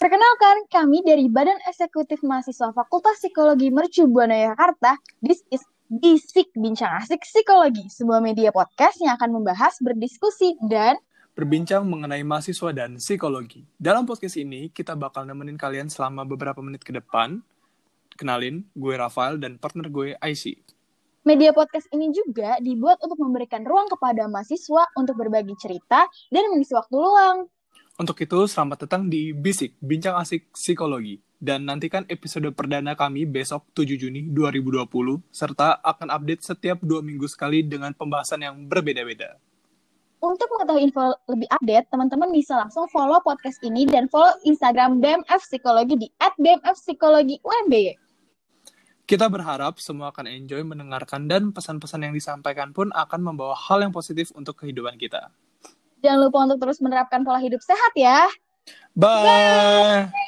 Perkenalkan, kami dari Badan Eksekutif Mahasiswa Fakultas Psikologi Mercu Buana Jakarta. This is Bisik Bincang Asik Psikologi, sebuah media podcast yang akan membahas, berdiskusi, dan berbincang mengenai mahasiswa dan psikologi. Dalam podcast ini, kita bakal nemenin kalian selama beberapa menit ke depan. Kenalin, gue Rafael dan partner gue IC. Media podcast ini juga dibuat untuk memberikan ruang kepada mahasiswa untuk berbagi cerita dan mengisi waktu luang. Untuk itu, selamat datang di Bisik, Bincang Asik Psikologi. Dan nantikan episode perdana kami besok 7 Juni 2020, serta akan update setiap dua minggu sekali dengan pembahasan yang berbeda-beda. Untuk mengetahui info lebih update, teman-teman bisa langsung follow podcast ini dan follow Instagram BMF Psikologi di @bmfpsikologi_umby. Kita berharap semua akan enjoy mendengarkan dan pesan-pesan yang disampaikan pun akan membawa hal yang positif untuk kehidupan kita. Jangan lupa untuk terus menerapkan pola hidup sehat ya. Bye. Bye.